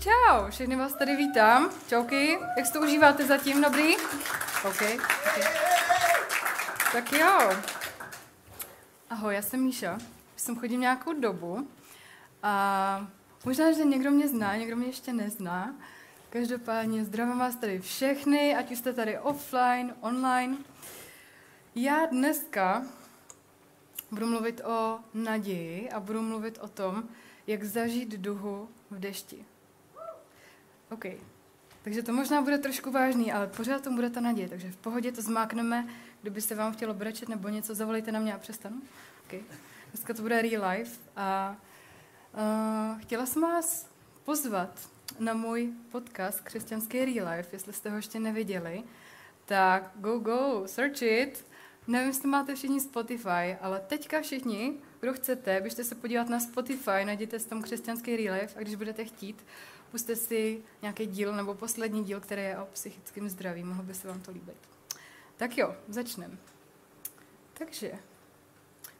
Čau. Všechny vás tady vítám. Čauky. Jak si to užíváte zatím? Dobrý? OK. okay. Tak jo. Ahoj, já jsem Míša. Jsem chodím nějakou dobu a možná, že někdo mě zná, někdo mě ještě nezná. Každopádně zdravím vás tady všechny, ať už jste tady offline, online. Já dneska budu mluvit o naději a budu mluvit o tom, jak zažít duhu v dešti. OK. Takže to možná bude trošku vážný, ale pořád to bude ta naděje, takže v pohodě to zmákneme. Kdyby se vám chtělo brečet nebo něco, zavolejte na mě a přestanu. OK. Dneska to bude real life a uh, chtěla jsem vás pozvat na můj podcast Křesťanský real life, jestli jste ho ještě neviděli, tak go, go, search it. Nevím, jestli máte všichni Spotify, ale teďka všichni, kdo chcete, běžte se podívat na Spotify, najděte si tam křesťanský real life a když budete chtít, puste si nějaký díl nebo poslední díl, který je o psychickém zdraví. Mohlo by se vám to líbit. Tak jo, začneme. Takže,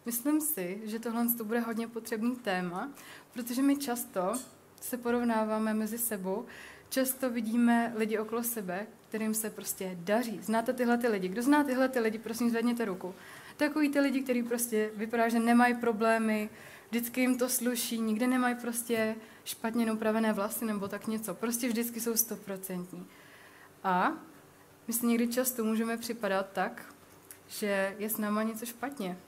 myslím si, že tohle to bude hodně potřebný téma, protože my často se porovnáváme mezi sebou, často vidíme lidi okolo sebe, kterým se prostě daří. Znáte tyhle ty lidi? Kdo zná tyhle ty lidi, prosím zvedněte ruku. Takový ty lidi, kteří prostě vypadá, že nemají problémy, vždycky jim to sluší, nikdy nemají prostě špatně upravené vlasy nebo tak něco. Prostě vždycky jsou stoprocentní. A my si někdy často můžeme připadat tak, že je s náma něco špatně.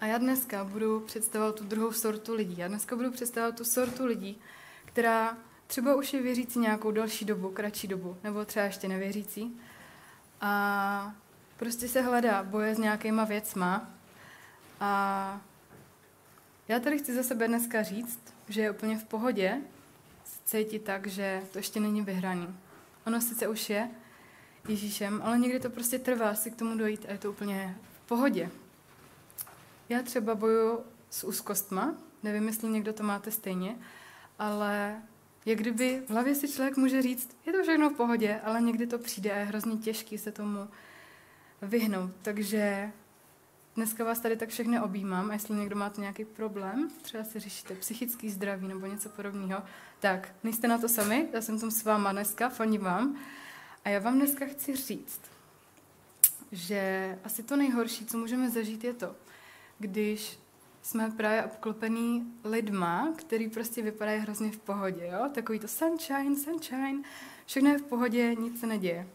A já dneska budu představovat tu druhou sortu lidí. Já dneska budu představovat tu sortu lidí, která třeba už je věřící nějakou další dobu, kratší dobu, nebo třeba ještě nevěřící. A prostě se hledá boje s nějakýma věcma. A já tady chci za sebe dneska říct, že je úplně v pohodě cítit tak, že to ještě není vyhraný. Ono sice už je Ježíšem, ale někdy to prostě trvá si k tomu dojít a je to úplně v pohodě. Já třeba boju s úzkostma, nevím, jestli někdo to máte stejně, ale jak kdyby v hlavě si člověk může říct, je to všechno v pohodě, ale někdy to přijde a je hrozně těžký se tomu vyhnout. Takže dneska vás tady tak všechny objímám a jestli někdo máte nějaký problém, třeba si řešíte psychický zdraví nebo něco podobného, tak nejste na to sami, já jsem tam s váma dneska, faním vám. A já vám dneska chci říct, že asi to nejhorší, co můžeme zažít, je to, když jsme právě obklopený lidma, který prostě vypadají hrozně v pohodě, jo? Takový to sunshine, sunshine, všechno je v pohodě, nic se neděje.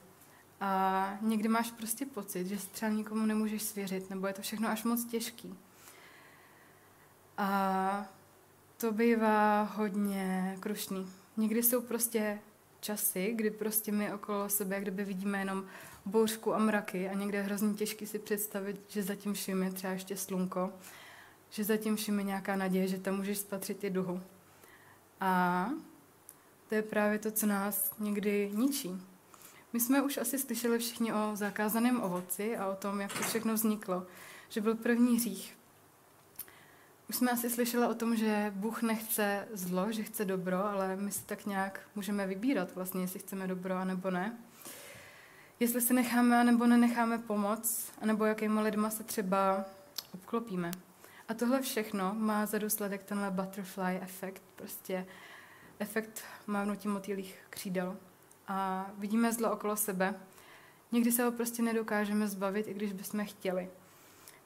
A někdy máš prostě pocit, že třeba nikomu nemůžeš svěřit, nebo je to všechno až moc těžký. A to bývá hodně krušný. Někdy jsou prostě časy, kdy prostě my okolo sebe, kdyby vidíme jenom bouřku a mraky a někde je hrozně těžký si představit, že zatím vším je třeba ještě slunko, že zatím vším je nějaká naděje, že tam můžeš spatřit i duhu. A to je právě to, co nás někdy ničí. My jsme už asi slyšeli všichni o zakázaném ovoci a o tom, jak to všechno vzniklo, že byl první hřích. Už jsme asi slyšeli o tom, že Bůh nechce zlo, že chce dobro, ale my si tak nějak můžeme vybírat vlastně, jestli chceme dobro a nebo ne. Jestli se necháme nebo nenecháme pomoc, anebo jakýma lidma se třeba obklopíme. A tohle všechno má za důsledek tenhle butterfly efekt, prostě efekt mávnutí motýlých křídel. A vidíme zlo okolo sebe. Někdy se ho prostě nedokážeme zbavit, i když bychom chtěli.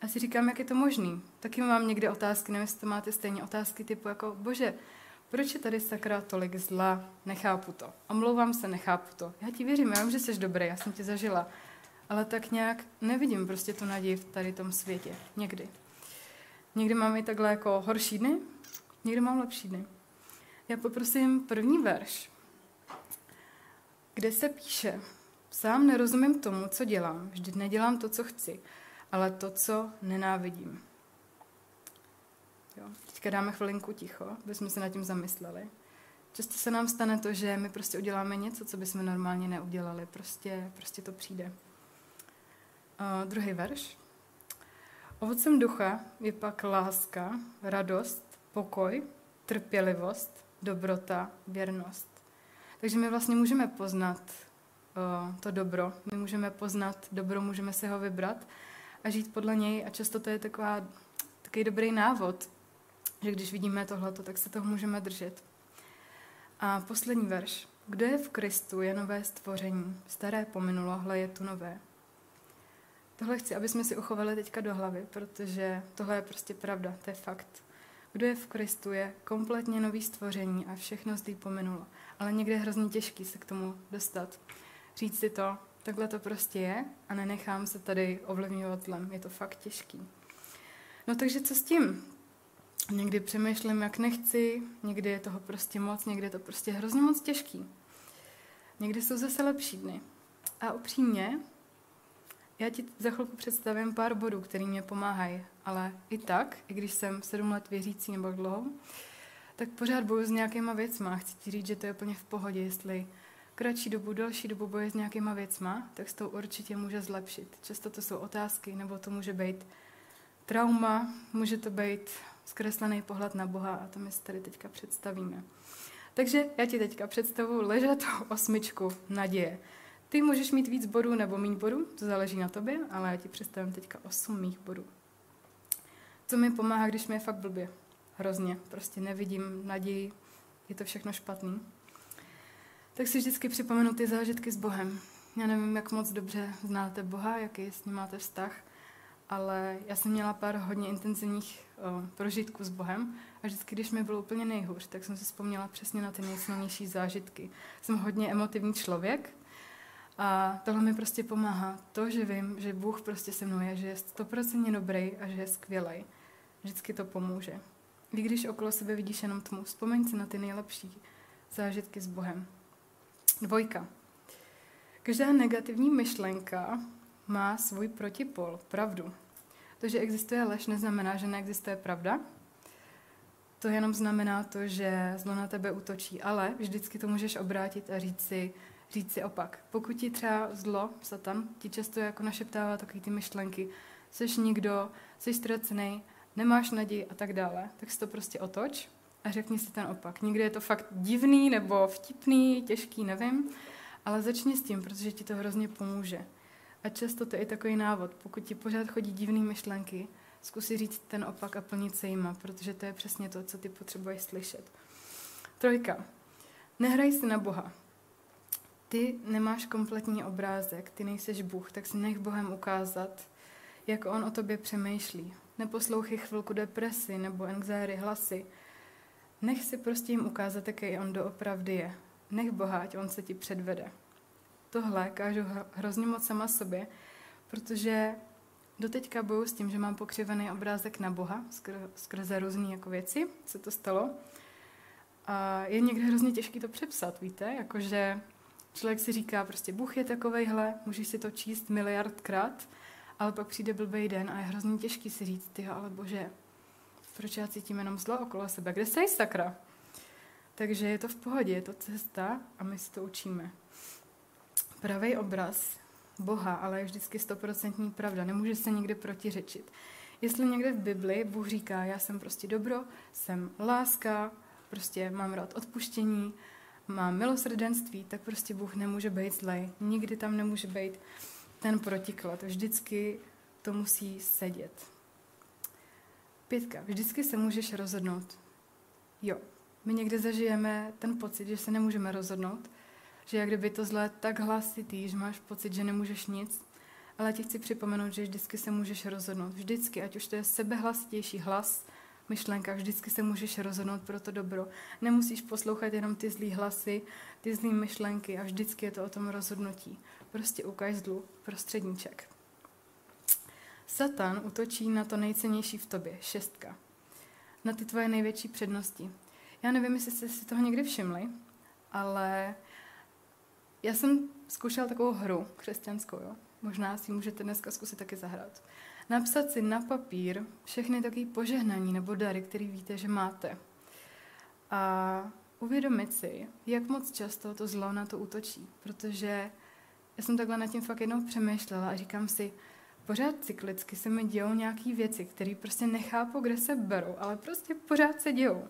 A si říkám, jak je to možný. Taky mám někde otázky, nevím, jestli to máte stejně otázky typu jako, bože, proč je tady sakra tolik zla? Nechápu to. Omlouvám se, nechápu to. Já ti věřím, já vím, že jsi dobrý, já jsem tě zažila. Ale tak nějak nevidím prostě tu naději v tady tom světě. Někdy. Někdy mám i takhle jako horší dny, někdy mám lepší dny. Já poprosím první verš, kde se píše, sám nerozumím tomu, co dělám, vždyť nedělám to, co chci, ale to, co nenávidím. Jo, teďka dáme chvilinku ticho, aby jsme se nad tím zamysleli. Často se nám stane to, že my prostě uděláme něco, co bychom normálně neudělali. Prostě, prostě to přijde. Uh, druhý verš. Ovocem ducha je pak láska, radost, pokoj, trpělivost, dobrota, věrnost. Takže my vlastně můžeme poznat uh, to dobro, my můžeme poznat dobro, můžeme se ho vybrat a žít podle něj a často to je taková, takový dobrý návod, že když vidíme tohleto, tak se toho můžeme držet. A poslední verš. Kdo je v Kristu, je nové stvoření. Staré pominulo, hle je tu nové. Tohle chci, aby jsme si uchovali teďka do hlavy, protože tohle je prostě pravda, to je fakt. Kdo je v Kristu, je kompletně nový stvoření a všechno zde pominulo. Ale někde je hrozně těžký se k tomu dostat. Říct si to, takhle to prostě je a nenechám se tady ovlivňovat tlem. Je to fakt těžký. No takže co s tím? Někdy přemýšlím, jak nechci, někdy je toho prostě moc, někdy je to prostě hrozně moc těžký. Někdy jsou zase lepší dny. A upřímně, já ti za chvilku představím pár bodů, které mě pomáhají, ale i tak, i když jsem sedm let věřící nebo dlouho, tak pořád boju s nějakýma věcma. Chci ti říct, že to je úplně v pohodě, jestli kratší dobu, další dobu boje s nějakýma věcma, tak se to určitě může zlepšit. Často to jsou otázky, nebo to může být trauma, může to být zkreslený pohled na Boha a to my si tady teďka představíme. Takže já ti teďka představu ležatou osmičku naděje. Ty můžeš mít víc bodů nebo méně bodů, to záleží na tobě, ale já ti představím teďka osm mých bodů. Co mi pomáhá, když mi je fakt blbě? Hrozně. Prostě nevidím naději, je to všechno špatný. Tak si vždycky připomenu ty zážitky s Bohem. Já nevím, jak moc dobře znáte Boha, jaký s ním máte vztah, ale já jsem měla pár hodně intenzivních o, prožitků s Bohem a vždycky, když mi bylo úplně nejhůř, tak jsem si vzpomněla přesně na ty nejsilnější zážitky. Jsem hodně emotivní člověk a tohle mi prostě pomáhá. To, že vím, že Bůh prostě se mnou je, že je stoprocentně dobrý a že je skvělý. Vždycky to pomůže. I když okolo sebe vidíš jenom tmu, vzpomeň si na ty nejlepší zážitky s Bohem. Dvojka. Každá negativní myšlenka má svůj protipol, pravdu. To, že existuje lež, neznamená, že neexistuje pravda. To jenom znamená to, že zlo na tebe útočí, ale vždycky to můžeš obrátit a říct si, říct si opak. Pokud ti třeba zlo, satan, ti často jako našeptává takové ty myšlenky, jsi nikdo, jsi ztracený, nemáš naději a tak dále, tak si to prostě otoč a řekni si ten opak. Někdy je to fakt divný nebo vtipný, těžký, nevím, ale začni s tím, protože ti to hrozně pomůže. A často to je i takový návod. Pokud ti pořád chodí divné myšlenky, zkusi říct ten opak a plnit se jima, protože to je přesně to, co ty potřebuješ slyšet. Trojka. Nehraj si na Boha. Ty nemáš kompletní obrázek, ty nejseš Bůh, tak si nech Bohem ukázat, jak On o tobě přemýšlí. Neposlouchej chvilku depresi nebo anxiety hlasy. Nech si prostě jim ukázat, jaký On doopravdy je. Nech Boha, ať On se ti předvede tohle kážu hrozně moc sama sobě, protože doteďka boju s tím, že mám pokřivený obrázek na Boha skr- skrze různé jako věci, co to stalo. A je někdy hrozně těžké to přepsat, víte, jakože člověk si říká prostě Bůh je takovejhle, můžeš si to číst miliardkrát, ale pak přijde blbý den a je hrozně těžký si říct, ty ale bože, proč já cítím jenom zlo okolo sebe, kde jsi sakra? Takže je to v pohodě, je to cesta a my si to učíme pravý obraz Boha, ale je vždycky stoprocentní pravda. Nemůže se nikdy protiřečit. Jestli někde v Bibli Bůh říká, já jsem prostě dobro, jsem láska, prostě mám rád odpuštění, mám milosrdenství, tak prostě Bůh nemůže být zlej. Nikdy tam nemůže být ten protiklad. Vždycky to musí sedět. Pětka. Vždycky se můžeš rozhodnout. Jo, my někde zažijeme ten pocit, že se nemůžeme rozhodnout, že jak kdyby to zlé tak hlasitý, že máš pocit, že nemůžeš nic, ale ti chci připomenout, že vždycky se můžeš rozhodnout. Vždycky, ať už to je sebehlasitější hlas, myšlenka, vždycky se můžeš rozhodnout pro to dobro. Nemusíš poslouchat jenom ty zlý hlasy, ty zlý myšlenky a vždycky je to o tom rozhodnutí. Prostě ukaž zlu, prostředníček. Satan utočí na to nejcennější v tobě, šestka. Na ty tvoje největší přednosti. Já nevím, jestli jste si toho někdy všimli, ale já jsem zkoušela takovou hru křesťanskou, jo? Možná si můžete dneska zkusit taky zahrát. Napsat si na papír všechny takové požehnaní nebo dary, které víte, že máte. A uvědomit si, jak moc často to zlo na to útočí. Protože já jsem takhle nad tím fakt jednou přemýšlela a říkám si, pořád cyklicky se mi dějou nějaké věci, které prostě nechápu, kde se berou, ale prostě pořád se dějou.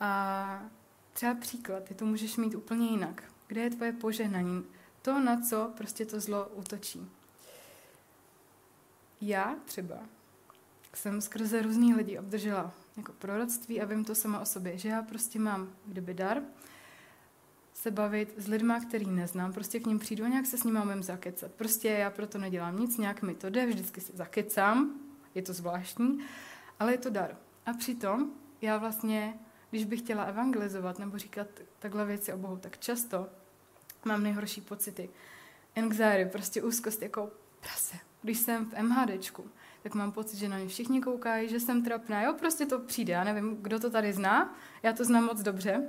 A třeba příklad, ty to můžeš mít úplně jinak. Kde je tvoje požehnání? To, na co prostě to zlo útočí. Já třeba jsem skrze různý lidi obdržela jako proroctví a vím to sama o sobě, že já prostě mám kdyby dar, se bavit s lidma, který neznám, prostě k ním přijdu a nějak se s nimi umím zakecat. Prostě já proto nedělám nic, nějak mi to jde, vždycky se zakecám, je to zvláštní, ale je to dar. A přitom já vlastně, když bych chtěla evangelizovat nebo říkat takhle věci o Bohu, tak často mám nejhorší pocity. Anxiety, prostě úzkost jako prase. Když jsem v MHDčku, tak mám pocit, že na ně všichni koukají, že jsem trapná. Jo, prostě to přijde. Já nevím, kdo to tady zná, já to znám moc dobře.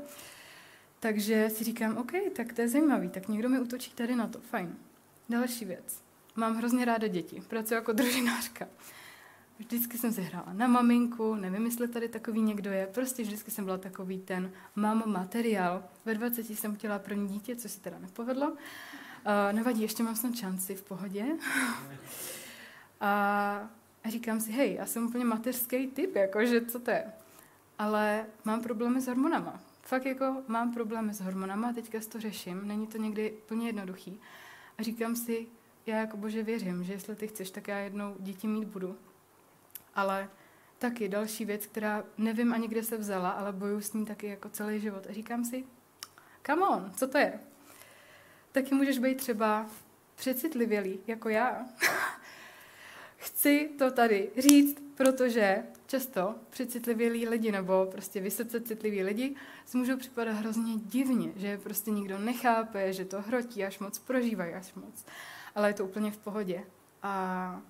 Takže si říkám, OK, tak to je zajímavý, tak někdo mi utočí tady na to, fajn. Další věc. Mám hrozně ráda děti, pracuji jako družinářka. Vždycky jsem si hrála na maminku, nevím, jestli tady takový někdo je, prostě vždycky jsem byla takový ten mám materiál. Ve 20 jsem chtěla první dítě, co si teda nepovedlo. Uh, nevadí, ještě mám snad šanci v pohodě. a říkám si, hej, já jsem úplně mateřský typ, jakože co to je. Ale mám problémy s hormonama. Fakt jako mám problémy s hormonama teďka to řeším. Není to někdy plně jednoduchý. A říkám si, já jako bože věřím, že jestli ty chceš, tak já jednou děti mít budu. Ale taky další věc, která nevím ani kde se vzala, ale bojuju s ní taky jako celý život. A říkám si, come on, co to je? Taky můžeš být třeba přecitlivělý, jako já. Chci to tady říct, protože často přecitlivělí lidi nebo prostě vysoce citliví lidi si můžou připadat hrozně divně, že prostě nikdo nechápe, že to hrotí až moc, prožívají až moc. Ale je to úplně v pohodě. A,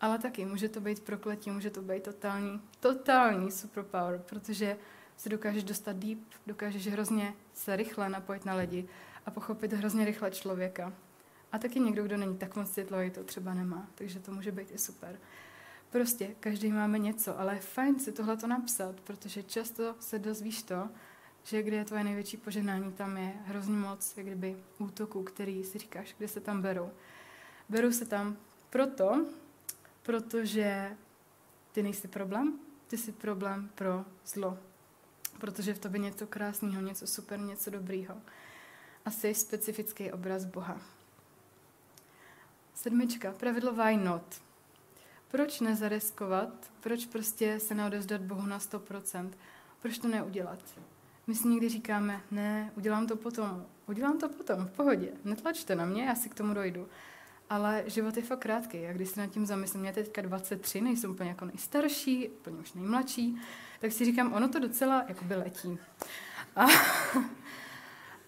ale taky může to být prokletí, může to být totální, totální superpower, protože se dokážeš dostat deep, dokážeš hrozně se rychle napojit na lidi a pochopit hrozně rychle člověka. A taky někdo, kdo není tak moc citlivý, to třeba nemá, takže to může být i super. Prostě každý máme něco, ale je fajn si tohle to napsat, protože často se dozvíš to, že kde je tvoje největší poženání, tam je hrozně moc jak kdyby útoků, který si říkáš, kde se tam berou. Berou se tam proto, protože ty nejsi problém, ty jsi problém pro zlo. Protože v tobě něco krásného, něco super, něco dobrýho. A jsi specifický obraz Boha. Sedmička, pravidlo why not. Proč nezariskovat? Proč prostě se neodezdat Bohu na 100%? Proč to neudělat? My si někdy říkáme, ne, udělám to potom. Udělám to potom, v pohodě. Netlačte na mě, já si k tomu dojdu. Ale život je fakt krátký. A když se nad tím zamyslím, mě teďka 23, nejsem úplně jako nejstarší, úplně už nejmladší, tak si říkám, ono to docela jako by letí. A,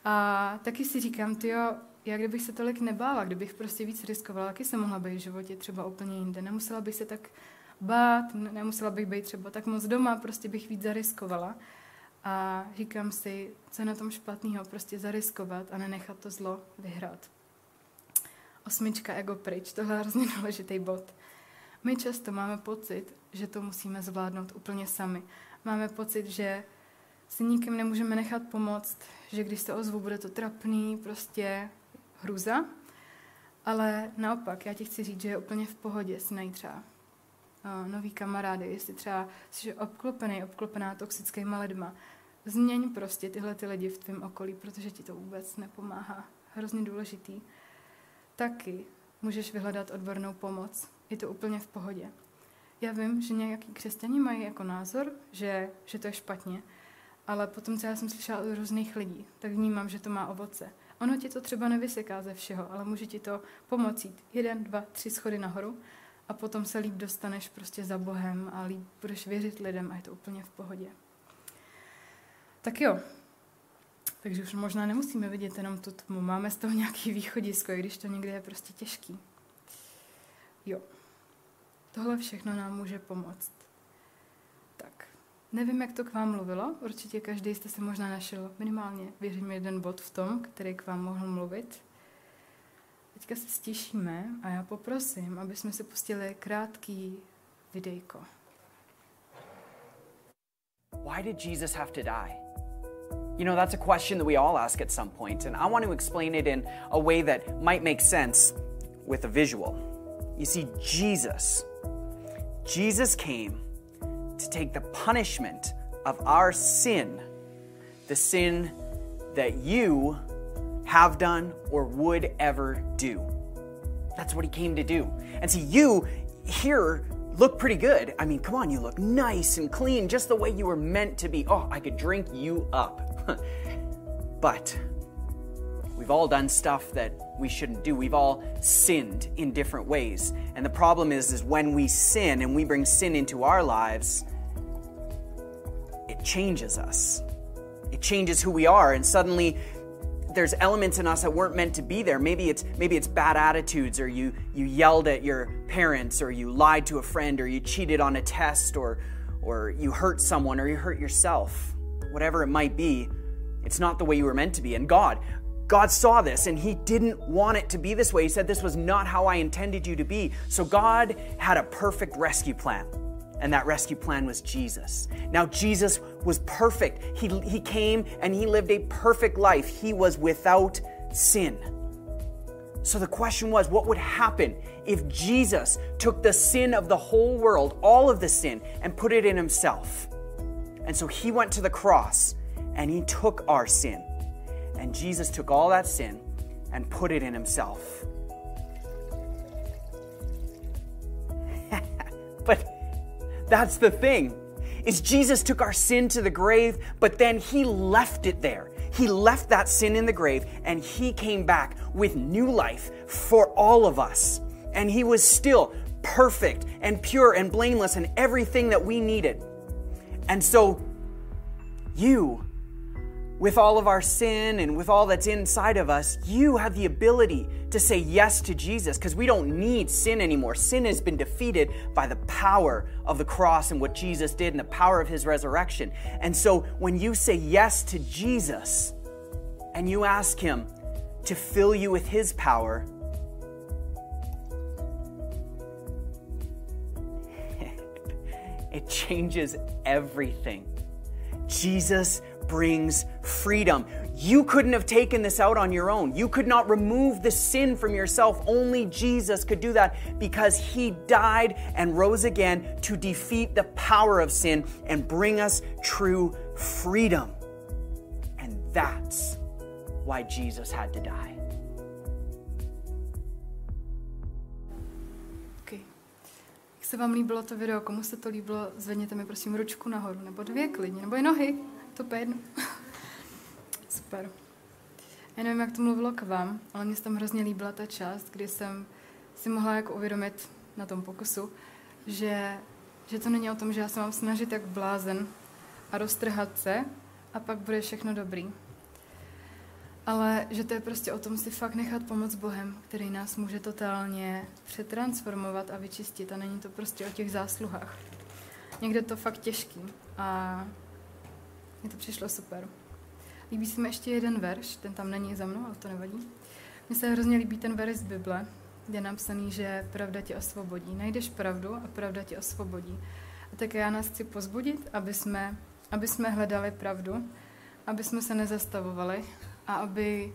a taky si říkám, ty jo, já kdybych se tolik nebála, kdybych prostě víc riskovala, taky jsem mohla být v životě třeba úplně jinde. Nemusela bych se tak bát, nemusela bych být třeba tak moc doma, prostě bych víc zariskovala. A říkám si, co je na tom špatného, prostě zariskovat a nenechat to zlo vyhrát. Osmička ego pryč, tohle je hrozně důležitý bod. My často máme pocit, že to musíme zvládnout úplně sami. Máme pocit, že si nikým nemůžeme nechat pomoct, že když se ozvu, bude to trapný, prostě hruza. Ale naopak, já ti chci říct, že je úplně v pohodě si najít třeba uh, nový kamarády, jestli třeba jsi obklopený, obklopená toxickýma lidma. Změň prostě tyhle ty lidi v tvém okolí, protože ti to vůbec nepomáhá. Hrozně důležitý. Taky můžeš vyhledat odbornou pomoc. Je to úplně v pohodě. Já vím, že nějaký křesťani mají jako názor, že, že to je špatně, ale potom, co já jsem slyšela od různých lidí, tak vnímám, že to má ovoce. Ono ti to třeba nevyseká ze všeho, ale může ti to pomoci jeden, dva, tři schody nahoru a potom se líp dostaneš prostě za Bohem a líp budeš věřit lidem a je to úplně v pohodě. Tak jo, takže už možná nemusíme vidět jenom tu tmu, máme z toho nějaký východisko, i když to někdy je prostě těžký. Jo, tohle všechno nám může pomoct. Nevím, jak to k vám mluvilo, určitě každý jste se možná našel minimálně, věřím, jeden bod v tom, který k vám mohl mluvit. Teďka se stišíme a já poprosím, aby jsme si pustili krátký videjko. Why did Jesus have to die? You know, that's a question that we all ask at some point, and I want to explain it in a way that might make sense with a visual. You see, Jesus, Jesus came to take the punishment of our sin, the sin that you have done or would ever do. That's what he came to do. And see, you here look pretty good. I mean, come on, you look nice and clean, just the way you were meant to be. Oh, I could drink you up. but We've all done stuff that we shouldn't do. We've all sinned in different ways. And the problem is is when we sin and we bring sin into our lives, it changes us. It changes who we are and suddenly there's elements in us that weren't meant to be there. Maybe it's maybe it's bad attitudes or you you yelled at your parents or you lied to a friend or you cheated on a test or or you hurt someone or you hurt yourself. Whatever it might be, it's not the way you were meant to be. And God, God saw this and He didn't want it to be this way. He said, This was not how I intended you to be. So God had a perfect rescue plan. And that rescue plan was Jesus. Now, Jesus was perfect. He, he came and He lived a perfect life. He was without sin. So the question was what would happen if Jesus took the sin of the whole world, all of the sin, and put it in Himself? And so He went to the cross and He took our sin. And Jesus took all that sin and put it in himself. but that's the thing. Is Jesus took our sin to the grave, but then he left it there. He left that sin in the grave and he came back with new life for all of us. And he was still perfect and pure and blameless and everything that we needed. And so you with all of our sin and with all that's inside of us, you have the ability to say yes to Jesus because we don't need sin anymore. Sin has been defeated by the power of the cross and what Jesus did and the power of his resurrection. And so when you say yes to Jesus and you ask him to fill you with his power, it changes everything. Jesus brings freedom. You couldn't have taken this out on your own. You could not remove the sin from yourself. Only Jesus could do that because he died and rose again to defeat the power of sin and bring us true freedom. And that's why Jesus had to die. Jak se vám líbilo to video, komu se to líbilo, zvedněte mi prosím ručku nahoru, nebo dvě klidně, nebo i nohy. to jedno. Super. Já nevím, jak to mluvilo k vám, ale mně se tam hrozně líbila ta část, kdy jsem si mohla jako uvědomit na tom pokusu, že, že to není o tom, že já se mám snažit jak blázen a roztrhat se a pak bude všechno dobrý. Ale že to je prostě o tom si fakt nechat pomoct Bohem, který nás může totálně přetransformovat a vyčistit a není to prostě o těch zásluhách. Někde to fakt těžký a mně to přišlo super. Líbí se mi ještě jeden verš, ten tam není za mnou, ale to nevadí. Mně se hrozně líbí ten verš z Bible, kde je napsaný, že pravda tě osvobodí. Najdeš pravdu a pravda tě osvobodí. A tak já nás chci pozbudit, aby jsme, aby jsme hledali pravdu, aby jsme se nezastavovali a aby,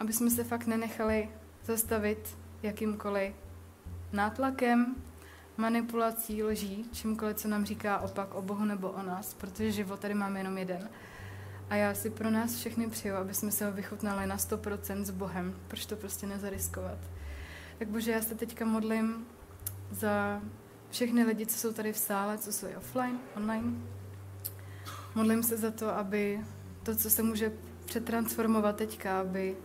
aby jsme se fakt nenechali zastavit jakýmkoliv nátlakem, manipulací, lží, čímkoliv, co nám říká opak o Bohu nebo o nás, protože život tady máme jenom jeden. A já si pro nás všechny přeju, aby jsme se ho vychutnali na 100% s Bohem. Proč to prostě nezariskovat? Tak bože, já se teďka modlím za všechny lidi, co jsou tady v sále, co jsou offline, online. Modlím se za to, aby to, co se může přetransformovat teďka, aby,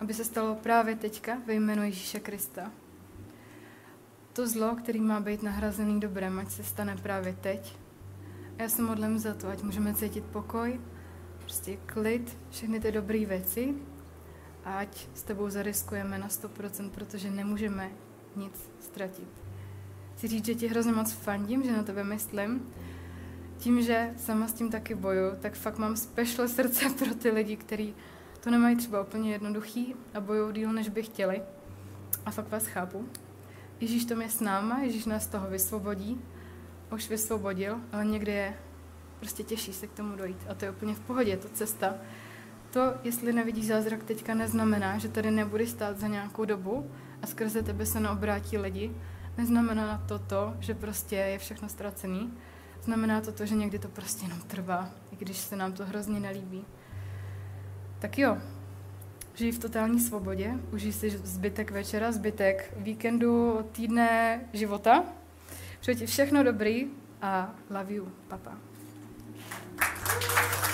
aby se stalo právě teďka ve jménu Ježíše Krista to zlo, který má být nahrazený dobrem, ať se stane právě teď. A já se modlím za to, ať můžeme cítit pokoj, prostě klid, všechny ty dobré věci a ať s tebou zariskujeme na 100%, protože nemůžeme nic ztratit. Chci říct, že ti hrozně moc fandím, že na tebe myslím. Tím, že sama s tím taky boju, tak fakt mám special srdce pro ty lidi, kteří to nemají třeba úplně jednoduchý a bojují díl, než by chtěli. A fakt vás chápu. Ježíš to je s náma, Ježíš nás toho vysvobodí, už vysvobodil, ale někdy je prostě těžší se k tomu dojít. A to je úplně v pohodě, to cesta. To, jestli nevidíš zázrak teďka, neznamená, že tady nebudeš stát za nějakou dobu a skrze tebe se neobrátí lidi. Neznamená na to to, že prostě je všechno ztracený. Znamená to to, že někdy to prostě jenom trvá, i když se nám to hrozně nelíbí. Tak jo, žij v totální svobodě, užij si zbytek večera, zbytek víkendu, týdne, života. Přeji ti všechno dobrý a love you, papa. Thank you.